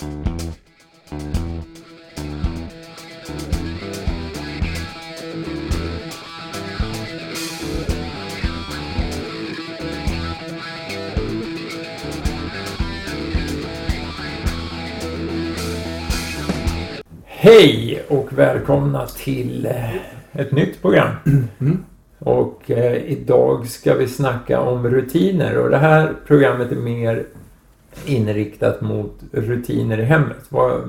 Hej och välkomna till eh, ett nytt program. Mm. Och eh, idag ska vi snacka om rutiner och det här programmet är mer inriktat mot rutiner i hemmet. Vad,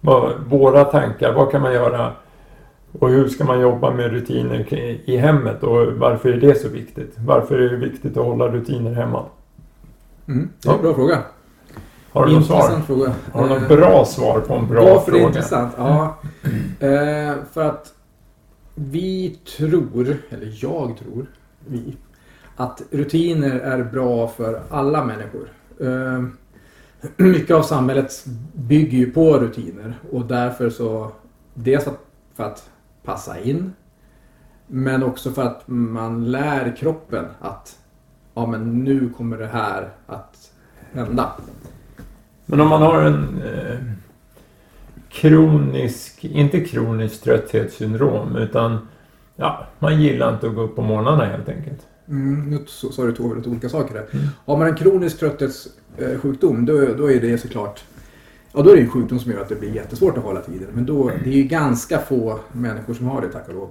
vad, våra tankar, vad kan man göra och hur ska man jobba med rutiner i hemmet och varför är det så viktigt? Varför är det viktigt att hålla rutiner hemma? Mm, det är en bra fråga. Har du något svar? fråga. Har du något bra svar på en bra Varför fråga? Varför det är intressant? Ja. Eh, för att vi tror, eller jag tror, vi, att rutiner är bra för alla människor. Eh, mycket av samhället bygger ju på rutiner och därför så dels för att passa in men också för att man lär kroppen att ja men nu kommer det här att hända. Men om man har en eh, kronisk, inte kronisk trötthetssyndrom utan ja, man gillar inte att gå upp på morgnarna helt enkelt. Mm, nu sa du två väldigt olika saker där. Mm. Har man en kronisk trötthetssjukdom då, då är det såklart Ja, då är det en sjukdom som gör att det blir jättesvårt att hålla tiden. Men då, det är ju ganska få människor som har det, tack och lov.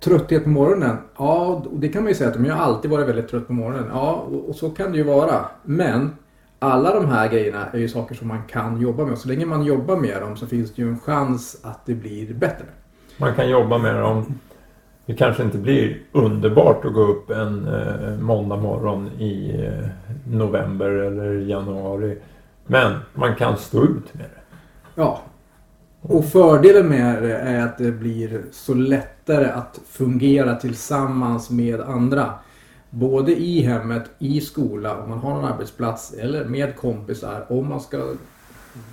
Trötthet på morgonen? Ja, det kan man ju säga att de har alltid varit väldigt trött på morgonen. Ja, och, och så kan det ju vara. Men alla de här grejerna är ju saker som man kan jobba med. Och så länge man jobbar med dem så finns det ju en chans att det blir bättre. Man kan jobba med dem. Det kanske inte blir underbart att gå upp en eh, måndag morgon i eh, november eller januari. Men man kan stå ut med det. Ja. Och fördelen med det är att det blir så lättare att fungera tillsammans med andra både i hemmet, i skola, om man har en arbetsplats eller med kompisar, om man ska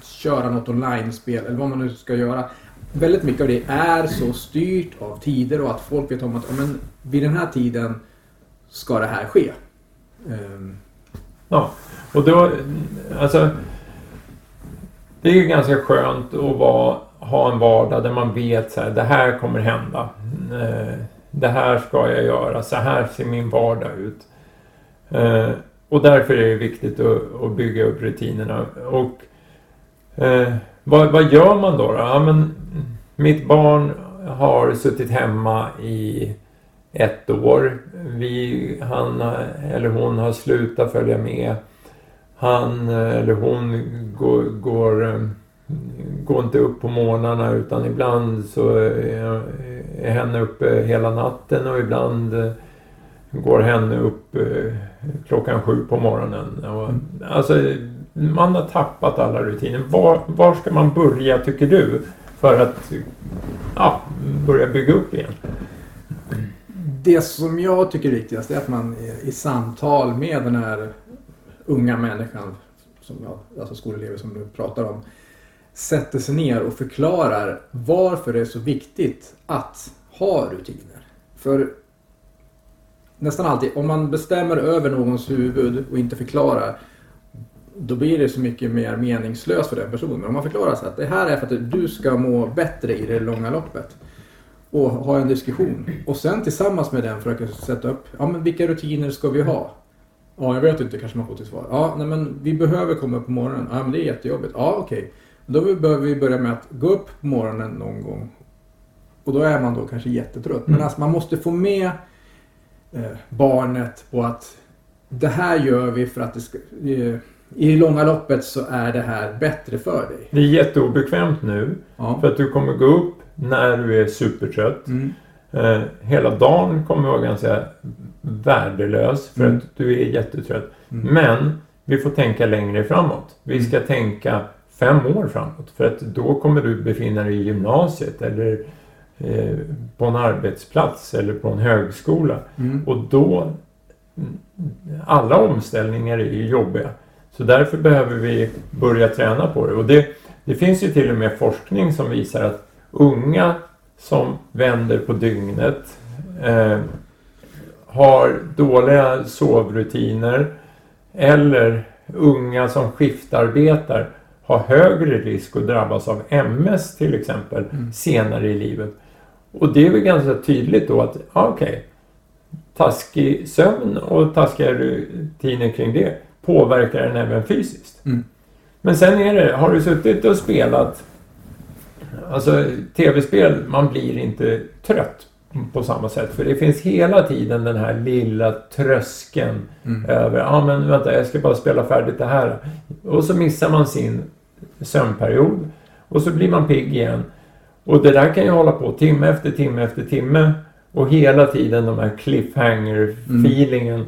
köra något online-spel eller vad man nu ska göra. Väldigt mycket av det är så styrt av tider och att folk vet om att men, vid den här tiden ska det här ske. Um. Ja, och då, alltså det är ju ganska skönt att vara, ha en vardag där man vet så här, det här kommer hända. Eh, det här ska jag göra, så här ser min vardag ut. Eh, och därför är det viktigt att, bygga upp rutinerna. Och eh, vad, vad, gör man då? då? Ja, men, mitt barn har suttit hemma i ett år. Vi, han eller hon har slutat följa med. Han eller hon går, går går inte upp på morgnarna utan ibland så är, henne uppe hela natten och ibland går henne upp eh, klockan sju på morgonen. Och, alltså, man har tappat alla rutiner. Var, var ska man börja tycker du? För att ja, börja bygga upp igen. Det som jag tycker är viktigast är att man i samtal med den här unga människan, som jag, alltså skolelever som du pratar om, sätter sig ner och förklarar varför det är så viktigt att ha rutiner. För nästan alltid, om man bestämmer över någons huvud och inte förklarar då blir det så mycket mer meningslöst för den personen. Men om man förklarar så att det här är för att du ska må bättre i det långa loppet och ha en diskussion och sen tillsammans med den försöka sätta upp, ja men vilka rutiner ska vi ha? Ja, jag vet inte, kanske man får till svar. Ja, nej men vi behöver komma upp på morgonen. Ja, men det är jättejobbigt. Ja, okej. Okay. Då behöver vi börja med att gå upp på morgonen någon gång. Och då är man då kanske jättetrött. Mm. Men alltså man måste få med eh, barnet på att det här gör vi för att det ska, i långa loppet så är det här bättre för dig. Det är jätteobekvämt nu. Ja. För att du kommer gå upp när du är supertrött. Mm. Eh, hela dagen kommer vara ganska värdelös för mm. att du är jättetrött. Mm. Men vi får tänka längre framåt. Vi mm. ska tänka fem år framåt. För att då kommer du befinna dig i gymnasiet eller eh, på en arbetsplats eller på en högskola. Mm. Och då, alla omställningar är ju jobbiga. Så därför behöver vi börja träna på det. Och det, det finns ju till och med forskning som visar att unga som vänder på dygnet eh, har dåliga sovrutiner eller unga som skiftarbetar har högre risk att drabbas av MS till exempel Mm. senare i livet. Och det är väl ganska tydligt då att, okej, taskig sömn och taskiga rutiner kring det påverkar den även fysiskt. Mm. Men sen är det, har du suttit och spelat Alltså tv-spel, man blir inte trött på samma sätt. För det finns hela tiden den här lilla tröskeln Mm. över, ja men vänta jag ska bara spela färdigt det här. Och så missar man sin sömnperiod. Och så blir man pigg igen. Och det där kan ju hålla på timme efter timme efter timme. Och hela tiden de här cliffhanger-feelingen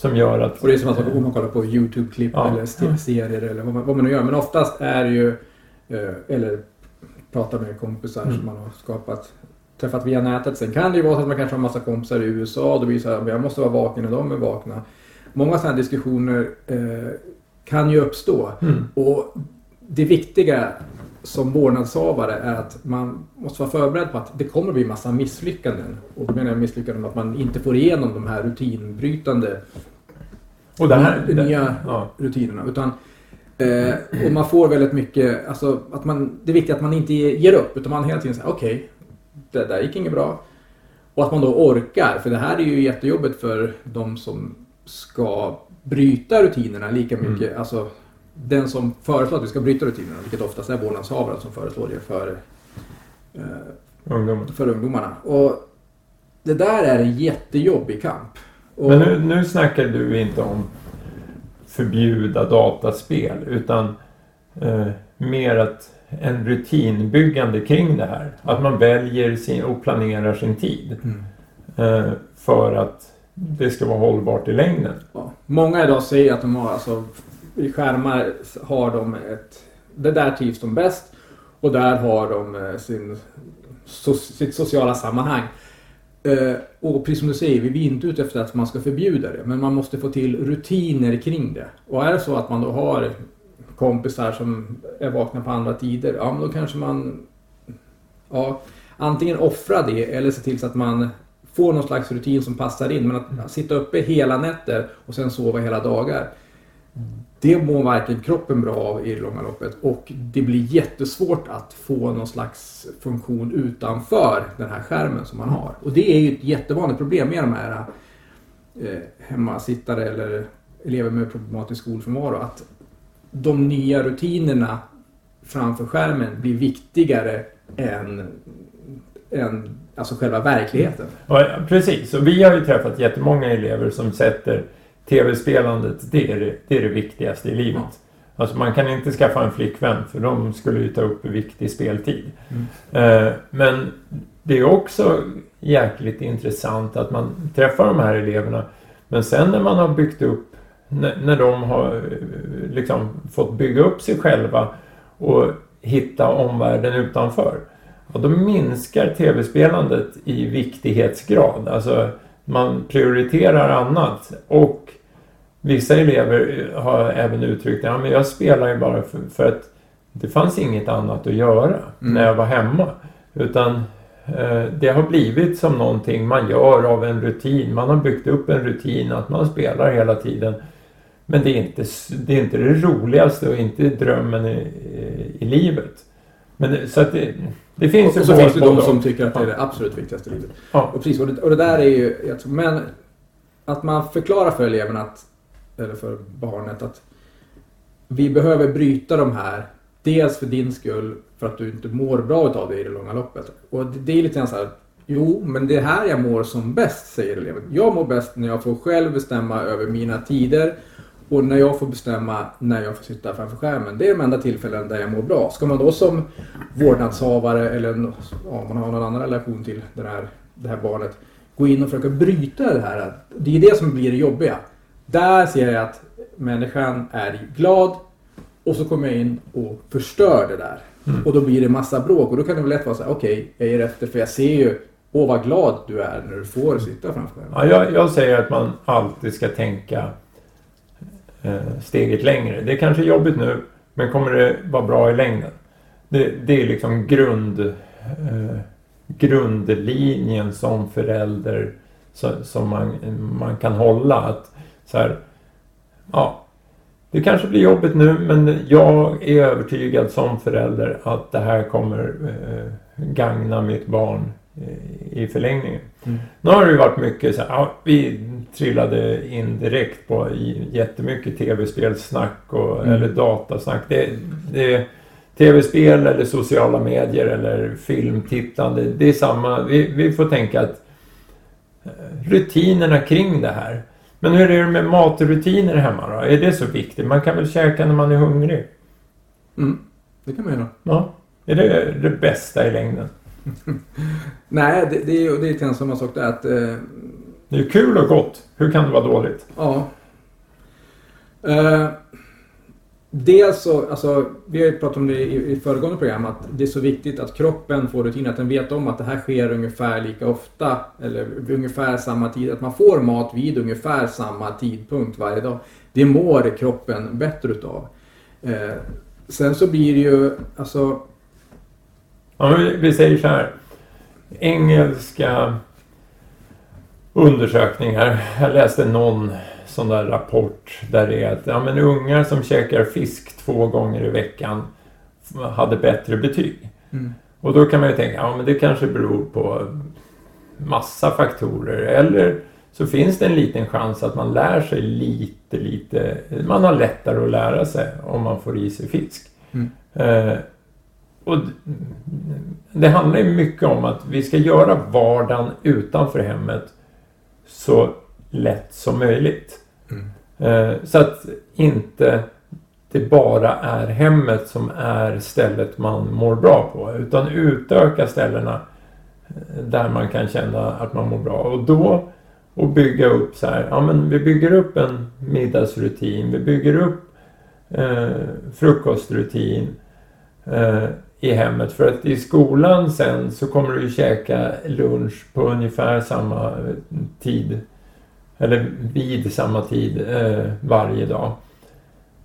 som gör att... Och det är som att om man kollar på YouTube-klipp Ja. eller serier eller vad man, vad man nu gör. Men oftast är det ju, eh, eller prata med kompisar Mm. som man har skapat, träffat via nätet. Sen kan det ju vara så att man kanske har massa kompisar i USA. Då blir det så här, jag måste vara vaken när de är vakna. Många sådana här diskussioner eh, kan ju uppstå. Mm. Och det viktiga som vårdnadshavare är att man måste vara förberedd på att det kommer bli massa misslyckanden. Och då menar jag misslyckanden med att man inte får igenom de här rutinbrytande Och det här... de nya Ja. rutinerna. Utan, eh, och man får väldigt mycket, alltså att man, det är viktigt att man inte ger upp utan man hela tiden säger okej, det där gick inget bra. Och att man då orkar, för det här är ju jättejobbigt för de som ska bryta rutinerna lika mycket. Mm. Alltså den som föreslår att vi ska bryta rutinerna, vilket oftast är vårdnadshavaren som föreslår det för, eh, Ungdomar. för ungdomarna. Och det där är en jättejobbig kamp. Och, Men nu, nu snackar du inte om förbjuda dataspel utan eh, mer att en rutinbyggande kring det här. Att man väljer sin, och planerar sin tid Mm. eh, för att det ska vara hållbart i längden. Ja. Många idag säger att de har, alltså, i skärmar har de ett, det där trivs de bäst och där har de eh, sin, so, sitt sociala sammanhang. Eh, och precis som du säger, vi är inte ute efter att man ska förbjuda det, men man måste få till rutiner kring det. Och är det så att man då har kompisar som är vakna på andra tider, ja men då kanske man ja, antingen offrar det eller se till så att man får någon slags rutin som passar in. Men att sitta uppe hela nätter och sen sova hela dagar. Det mår varken kroppen bra av i det långa loppet och det blir jättesvårt att få någon slags funktion utanför den här skärmen som man har. Och det är ju ett jättevanligt problem med de här eh, hemmasittare eller elever med problematisk skolfrånvaro. Att de nya rutinerna framför skärmen blir viktigare än, än alltså själva verkligheten. Ja, precis, och vi har ju träffat jättemånga elever som sätter tv-spelandet, det är det, det är det viktigaste i livet. Alltså man kan inte skaffa en flickvän för de skulle ju ta upp viktig speltid. Mm. Eh, men det är också jäkligt intressant att man träffar de här eleverna. Men sen när man har byggt upp, när, när de har eh, liksom fått bygga upp sig själva och hitta omvärlden utanför. Och då minskar tv-spelandet i viktighetsgrad. Alltså man prioriterar annat. Och vissa elever har även uttryckt att ja, men jag spelar ju bara för, för att det fanns inget annat att göra Mm. när jag var hemma. Utan eh, det har blivit som någonting man gör av en rutin. Man har byggt upp en rutin att man spelar hela tiden. Men det är inte det, är inte det roligaste och inte drömmen i, i livet. Men så att det, det finns ju och så både finns det de som tycker att det är det absolut viktigaste i livet. Ja. Och, precis, och, det, och det där är ju... Men att man förklarar för eleverna att, eller för barnet att vi behöver bryta de här. Dels för din skull, för att du inte mår bra av det i det långa loppet. Och det, det är lite grann så här. Jo, men det är här jag mår som bäst, säger eleven. Jag mår bäst när jag får själv bestämma över mina tider och när jag får bestämma när jag får sitta framför skärmen. Det är de enda tillfällen där jag mår bra. Ska man då som vårdnadshavare eller om ja, man har någon annan relation till den här, det här barnet gå in och försöka bryta det här. Det är det som blir det jobbiga. Där ser jag att människan är glad och så kommer jag in och förstör det där. Mm. Och då blir det massa bråk och då kan det väl lätt vara så här: okej, jag ger efter för jag ser ju, åh vad glad du är när du får sitta framför skärmen. Ja, jag, jag säger att man alltid ska tänka eh, steget längre. Det är kanske jobbigt nu, men kommer det vara bra i längden? Det, det är liksom grund, eh, grundlinjen som förälder så, som man, man kan hålla. Att så här, ja, det kanske blir jobbigt nu men jag är övertygad som förälder att det här kommer eh, gagna mitt barn eh, i förlängningen. Mm. Nu har det ju varit mycket så här, ja, vi trillade in direkt på jättemycket tv-spelssnack och, Mm. eller datasnack. Det, det, tv-spel eller sociala medier eller filmtittande, det är samma. Vi, vi får tänka att eh, rutinerna kring det här. Men hur är det med matrutiner hemma då? Är det så viktigt? Man kan väl käka när man är hungrig? Mm. Det kan man göra. Ja. Är det det bästa i längden? Nej, det, det är ju det är lite grann samma sak där att eh, Det är kul och gott. Hur kan det vara dåligt? Ja. Eh, dels så, alltså, alltså, vi har ju pratat om det i, i föregående program, att det är så viktigt att kroppen får rutin, att den vet om att det här sker ungefär lika ofta, eller vid ungefär samma tid, att man får mat vid ungefär samma tidpunkt varje dag. Det mår kroppen bättre utav. Eh, sen så blir det ju, alltså, Ja, men vi- vi säger så här. Engelska undersökningar. Jag läste någon sån där rapport där det är att ja, men ungar som käkar fisk två gånger i veckan hade bättre betyg. mm, Och då kan man ju tänka, ja men det kanske beror på massa faktorer. Eller så finns det en liten chans att man lär sig lite, lite. Man har lättare att lära sig om man får i sig fisk. Mm. Eh, och det handlar ju mycket om att vi ska göra vardagen utanför hemmet så lätt som möjligt. mm, Eh, Så att inte det bara är hemmet som är stället man mår bra på. Utan utöka ställena eh, där man kan känna att man mår bra. Och då och bygga upp så här, ja men vi bygger upp en middagsrutin, vi bygger upp eh, frukostrutin eh, i hemmet. För att i skolan sen så kommer du ju käka lunch på ungefär samma eh, tid eller vid samma tid eh, varje dag.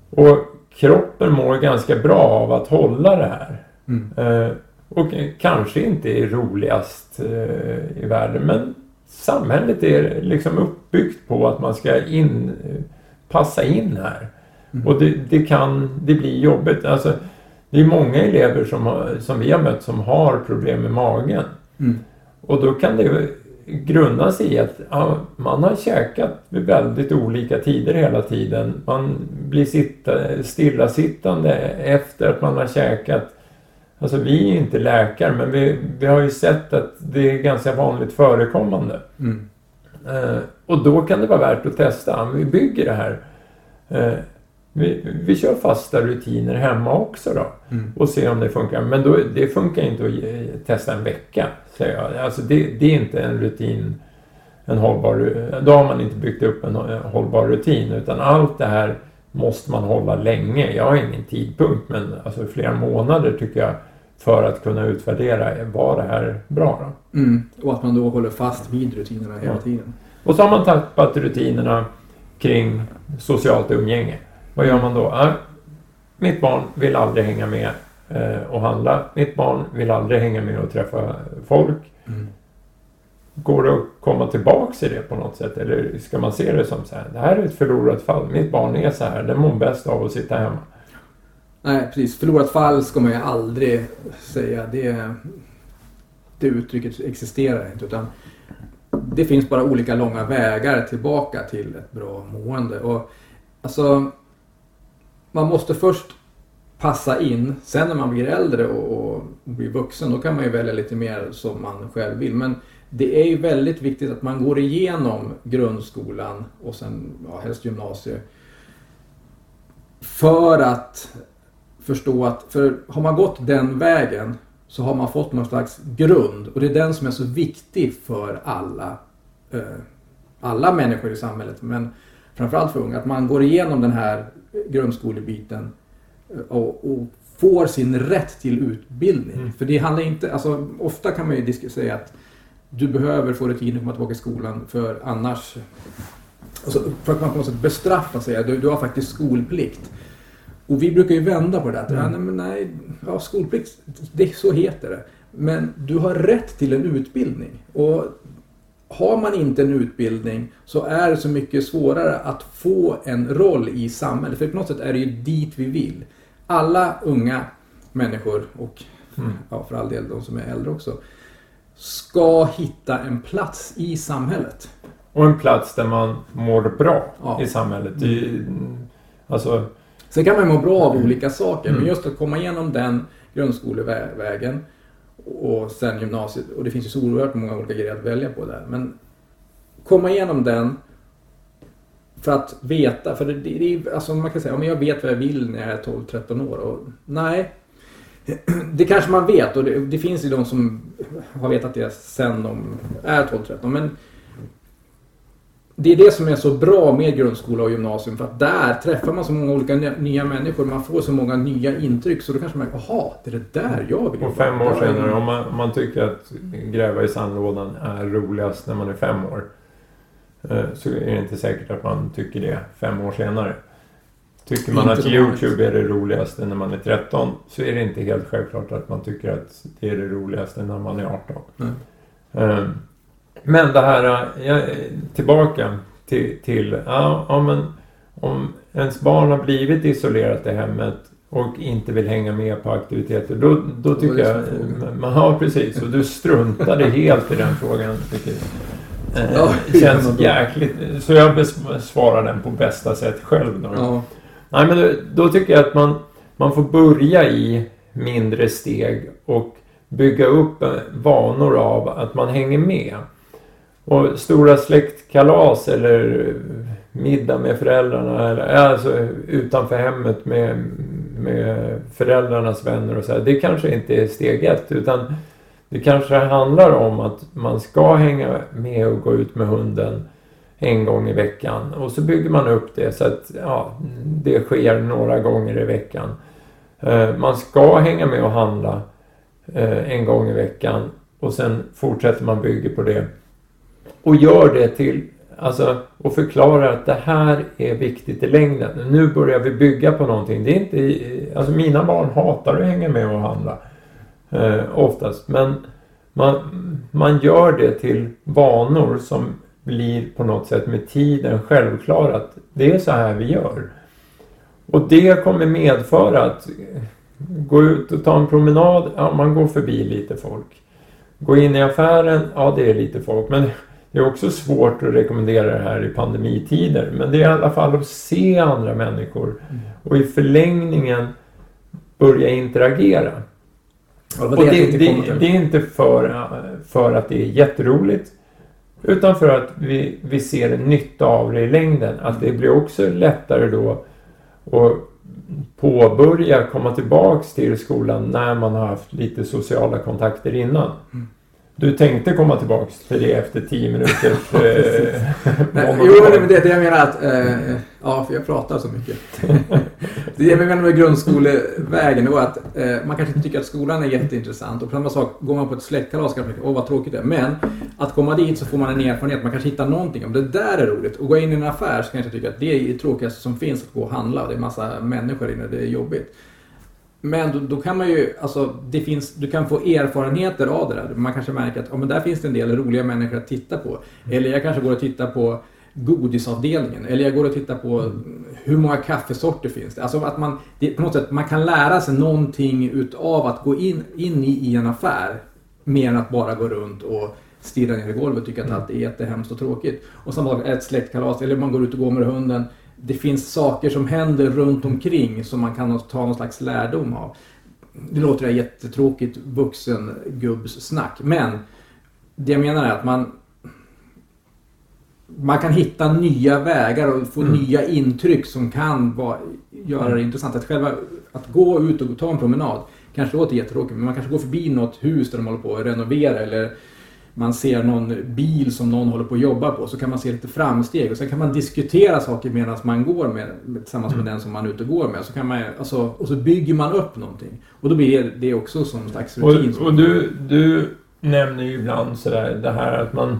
Och kroppen mår ganska bra av att hålla det här. mm, Eh, och kanske inte är roligast eh, i världen men samhället är liksom uppbyggt på att man ska in, eh, passa in här. Mm. Och det, det kan det blir jobbigt. Alltså, det är många elever som, har, som vi har mött som har problem med magen. mm, Och då kan det grunda sig i att ja, man har käkat vid väldigt olika tider hela tiden. Man blir sitta, stillasittande efter att man har käkat. Alltså vi är inte läkare men vi, vi har ju sett att det är ganska vanligt förekommande. mm, Eh, och då kan det vara värt att testa. Vi bygger det här. Eh, vi, vi kör fasta rutiner hemma också då mm. och se om det funkar. Men då, det funkar inte att ge, testa en vecka, säger jag. Alltså det, det är inte en rutin, en hållbar... Då har man inte byggt upp en eh, hållbar rutin, utan allt det här måste man hålla länge. Jag har ingen tidpunkt, men alltså flera månader tycker jag för att kunna utvärdera, var det här bra då? Mm. Och att man då håller fast vid rutinerna hela Ja. tiden. Och så har man tappat rutinerna kring socialt umgänge. Vad gör man då? Ja, mitt barn vill aldrig hänga med eh, och handla. Mitt barn vill aldrig hänga med och träffa folk. Mm. Går det att komma tillbaks i det på något sätt? Eller ska man se det som så här, det här är ett förlorat fall. Mitt barn är så här, den mår bäst av att sitta hemma. Nej, precis. Förlorat fall ska man ju aldrig säga. Det, det uttrycket existerar inte. Utan det finns bara olika långa vägar tillbaka till ett bra mående. Och, alltså, man måste först passa in. Sen när man blir äldre och, och blir vuxen då kan man ju välja lite mer som man själv vill. Men det är ju väldigt viktigt att man går igenom grundskolan och sen ja, helst gymnasiet. För att förstå att, för har man gått den vägen så har man fått någon slags grund och det är den som är så viktig för alla, eh, alla människor i samhället men framförallt för unga. Att man går igenom den här grundskolebiten eh, och, och får sin rätt till utbildning. Mm. För det handlar inte, alltså ofta kan man ju säga att du behöver få rutiner att komma tillbaka i skolan för annars Alltså, för att man på något sätt bestraffa sig. Du, du har faktiskt skolplikt. Och vi brukar ju vända på det. Att, Mm. nej, men nej, ja, skolplikt, det, så heter det. Men du har rätt till en utbildning. Och har man inte en utbildning så är det så mycket svårare att få en roll i samhället. För på något sätt är det ju dit vi vill. Alla unga människor och Mm. ja, för all del de som är äldre också ska hitta en plats i samhället. Och en plats där man mår bra Ja. i samhället. Är ju- alltså, Sen kan man må bra av olika saker, Mm. men just att komma igenom den grundskolevägen och sen gymnasiet, och det finns ju så oerhört många olika grejer att välja på där. Men komma igenom den för att veta, för det, det, det alltså man kan säga, ja, men jag vet vad jag vill när jag är 12-13 år. Och, nej, det kanske man vet och det, det finns ju de som har vetat det sen de är 12-13. Men det är det som är så bra med grundskola och gymnasium för att där träffar man så många olika nya- människor. Man får så många nya intryck så då kanske man jaha, det är det där jag vill och fem år senare, om man, om man tycker att gräva i sandlådan är roligast när man är fem år. eh, Så är det inte säkert att man tycker det fem år senare. Tycker man Inte att. Youtube är det roligaste när man är 13 så är det inte helt självklart att man tycker att det är det roligaste när man är 18. Nej. Men det här, eh, jag, tillbaka till, till ja, ja, men om ens barn har blivit isolerat i hemmet och inte vill hänga med på aktiviteter, då, då tycker jag... Man, ja, precis. Och du struntade helt i den frågan. Tycker jag. Eh, Ja, det känns ja, jäkligt... Så jag besvarar den på bästa sätt själv då. Ja, Nej, men då, då tycker jag att man, man får börja i mindre steg och bygga upp eh, vanor av att man hänger med. Och stora släktkalas eller middag med föräldrarna, eller alltså utanför hemmet med, med föräldrarnas vänner och så här. Det kanske inte är steg ett, utan det kanske handlar om att man ska hänga med och gå ut med hunden en gång i veckan. Och så bygger man upp det så att ja, det sker några gånger i veckan. Eh, man ska hänga med och handla eh, en gång i veckan och sen fortsätter man bygga på det. Och gör det till, alltså, och förklarar att det här är viktigt i längden. Nu börjar vi bygga på någonting. Det är inte, alltså mina barn hatar att hänga med och handla. Eh, oftast. Men man, man gör det till vanor som blir på något sätt med tiden självklara att det är så här vi gör. Och det kommer medföra att gå ut och ta en promenad, ja man går förbi lite folk. Gå in i affären, ja det är lite folk. Men det är också svårt att rekommendera det här i pandemitider. Men det är i alla fall att se andra människor och i förlängningen börja interagera. Ja, det Och det det, det är inte för, för att det är jätteroligt. Utan för att vi, vi ser en nytta av det i längden. Att det blir också lättare då att påbörja komma tillbaks till skolan när man har haft lite sociala kontakter innan. Mm. Du tänkte komma tillbaks till det efter tio minuters eh, Nej, jo, men det, det jag menar att... Eh, ja, för jag pratar så mycket. det jag menar med grundskolevägen var att eh, man kanske inte tycker att skolan är jätteintressant. Och på samma sak, går man på ett släktkalas kanske man åh vad tråkigt det är. Men att komma dit så får man en erfarenhet. Man kanske hittar någonting. Om det där är roligt. Och gå in i en affär så kanske jag tycka att det är det tråkigaste som finns att gå och handla. Det är massa människor inne. Det är jobbigt. Men då, då kan man ju, alltså det finns, du kan få erfarenheter av det där. Man kanske märker att ja, men där finns det en del roliga människor att titta på. Eller jag kanske går och tittar på godisavdelningen. Eller jag går och tittar på hur många kaffesorter finns det. Alltså att man, det, på något sätt, man kan lära sig någonting utav att gå in, in i, i en affär. Mer än att bara gå runt och stirra ner i golvet och tycka att allt är jättehemskt och tråkigt. Och samma sak, ett släktkalas, eller man går ut och går med hunden. Det finns saker som händer runt omkring som man kan ta någon slags lärdom av. Det låter jag jättetråkigt vuxen gubbssnack. Men det jag menar är att man man kan hitta nya vägar och få Mm. nya intryck som kan vara, göra det intressant. Att, själva, att gå ut och ta en promenad kanske låter jättetråkigt men man kanske går förbi något hus där de håller på att renovera eller man ser någon bil som någon håller på att jobba på så kan man se lite framsteg och sen kan man diskutera saker medan man går med, tillsammans med Mm. den som man är ute och går med. Så kan man, alltså, och så bygger man upp någonting. Och då blir det också som en slags rutin. Och, och du, du nämner ju ibland sådär det här att man...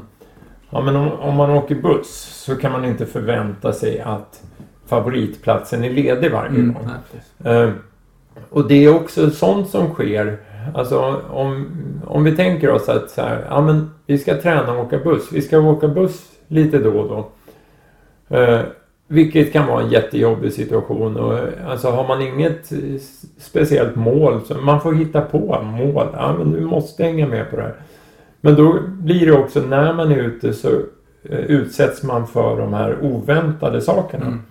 Ja men om, om man åker buss så kan man inte förvänta sig att favoritplatsen är ledig varje Mm, gång. Eh, och det är också sånt som sker Alltså om, om vi tänker oss att så här, ja, men vi ska träna och åka buss. Vi ska åka buss lite då och då. Eh, vilket kan vara en jättejobbig situation. Och, alltså har man inget speciellt mål så man får hitta på mål. Ja, men du måste hänga med på det här. Men då blir det också när man är ute så eh, utsätts man för de här oväntade sakerna. Mm.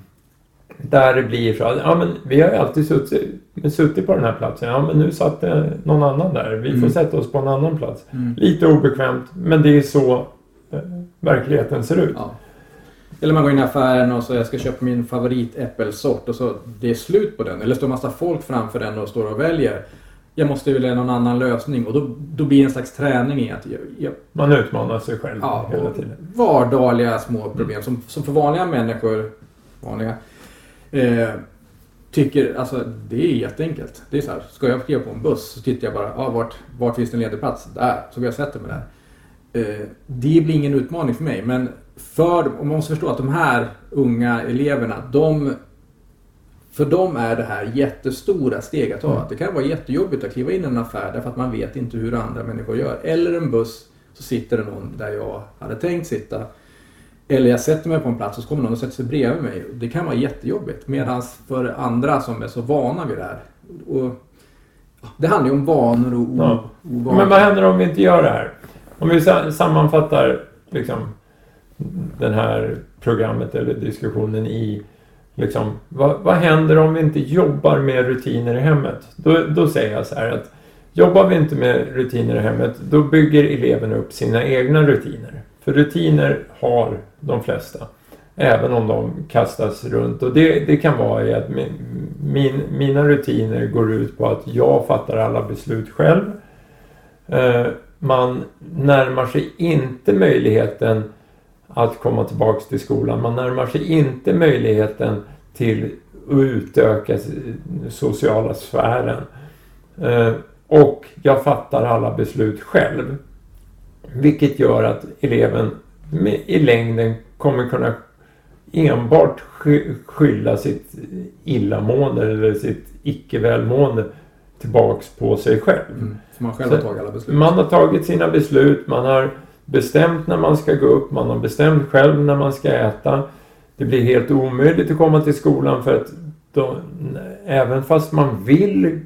Där det blir att, ja men vi har ju alltid suttit, suttit på den här platsen. Ja men nu satt det någon annan där. Vi får mm. sätta oss på en annan plats. Mm. Lite obekvämt men det är så eh, verkligheten ser ut. Ja. Eller man går in i affären och så jag ska köpa min favoritäppelsort och så det är slut på den. Eller står massa folk framför den och står och väljer. Jag måste välja någon annan lösning och då, då blir det en slags träning i att... Jag, jag, man utmanar sig själv ja, hela tiden. Vardagliga små problem mm. som, som för vanliga människor, vanliga, eh, tycker, alltså det är jätteenkelt. Det är så här, ska jag kliva på en buss så tittar jag bara, ah, vart, vart finns det en ledig plats? Där, så går jag och sätter mig där. Eh, det blir ingen utmaning för mig men för, och man måste förstå att de här unga eleverna, de, för dem är det här jättestora steg att ta. Mm. Det kan vara jättejobbigt att kliva in i en affär därför att man vet inte hur andra människor gör. Eller en buss, så sitter det någon där jag hade tänkt sitta. Eller jag sätter mig på en plats och så kommer någon och sätter sig bredvid mig. Det kan vara jättejobbigt. Medan för andra som är så vana vid det här. Och, det handlar ju om vanor och ja. Men vad händer om vi inte gör det här? Om vi sammanfattar liksom det här programmet eller diskussionen i liksom, vad, vad händer om vi inte jobbar med rutiner i hemmet? Då, då säger jag så här att jobbar vi inte med rutiner i hemmet då bygger eleverna upp sina egna rutiner. För rutiner har de flesta. Även om de kastas runt. Och det, det kan vara i att min, min, mina rutiner går ut på att jag fattar alla beslut själv. Eh, man närmar sig inte möjligheten att komma tillbaks till skolan. Man närmar sig inte möjligheten till att utöka sociala sfären. Eh, och jag fattar alla beslut själv. Vilket gör att eleven i längden kommer kunna enbart skylla sitt illamående eller sitt icke-välmående tillbaks på sig själv. Mm, man själv har tagit alla beslut. Man har tagit sina beslut, man har bestämt när man ska gå upp, man har bestämt själv när man ska äta. Det blir helt omöjligt att komma till skolan för att då, även fast man vill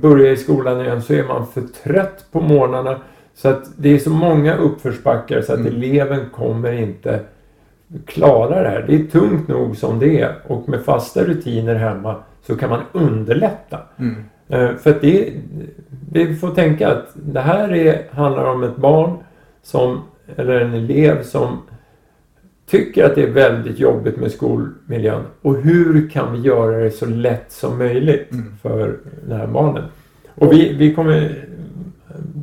börja i skolan igen så är man för trött på morgnarna. Så att det är så många uppförsbackar så att mm. eleven kommer inte klara det här. Det är tungt nog som det är och med fasta rutiner hemma så kan man underlätta. Mm. Eh, för att det, vi får tänka att det här är, handlar om ett barn som, eller en elev som tycker att det är väldigt jobbigt med skolmiljön. Och hur kan vi göra det så lätt som möjligt mm. för det här barnet? Och vi, vi kommer,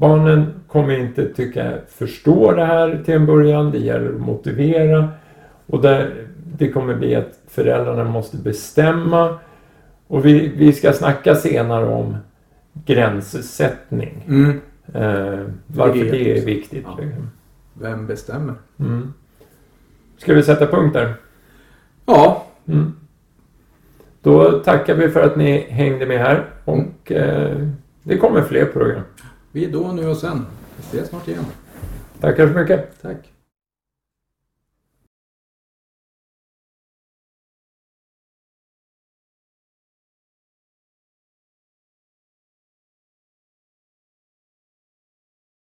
barnen kommer inte tycka, förstå det här till en början. Det gäller att motivera. Och där, det kommer bli att föräldrarna måste bestämma. Och vi, vi ska snacka senare om gränssättning. Mm. Eh, varför det, det är viktigt. Ja. Vem bestämmer? Mm. Ska vi sätta punkt där? Ja. Mm. Då tackar vi för att ni hängde med här och eh, det kommer fler program. Vi är då, nu och sen. Vi ses snart igen. Tackar så mycket. Tack.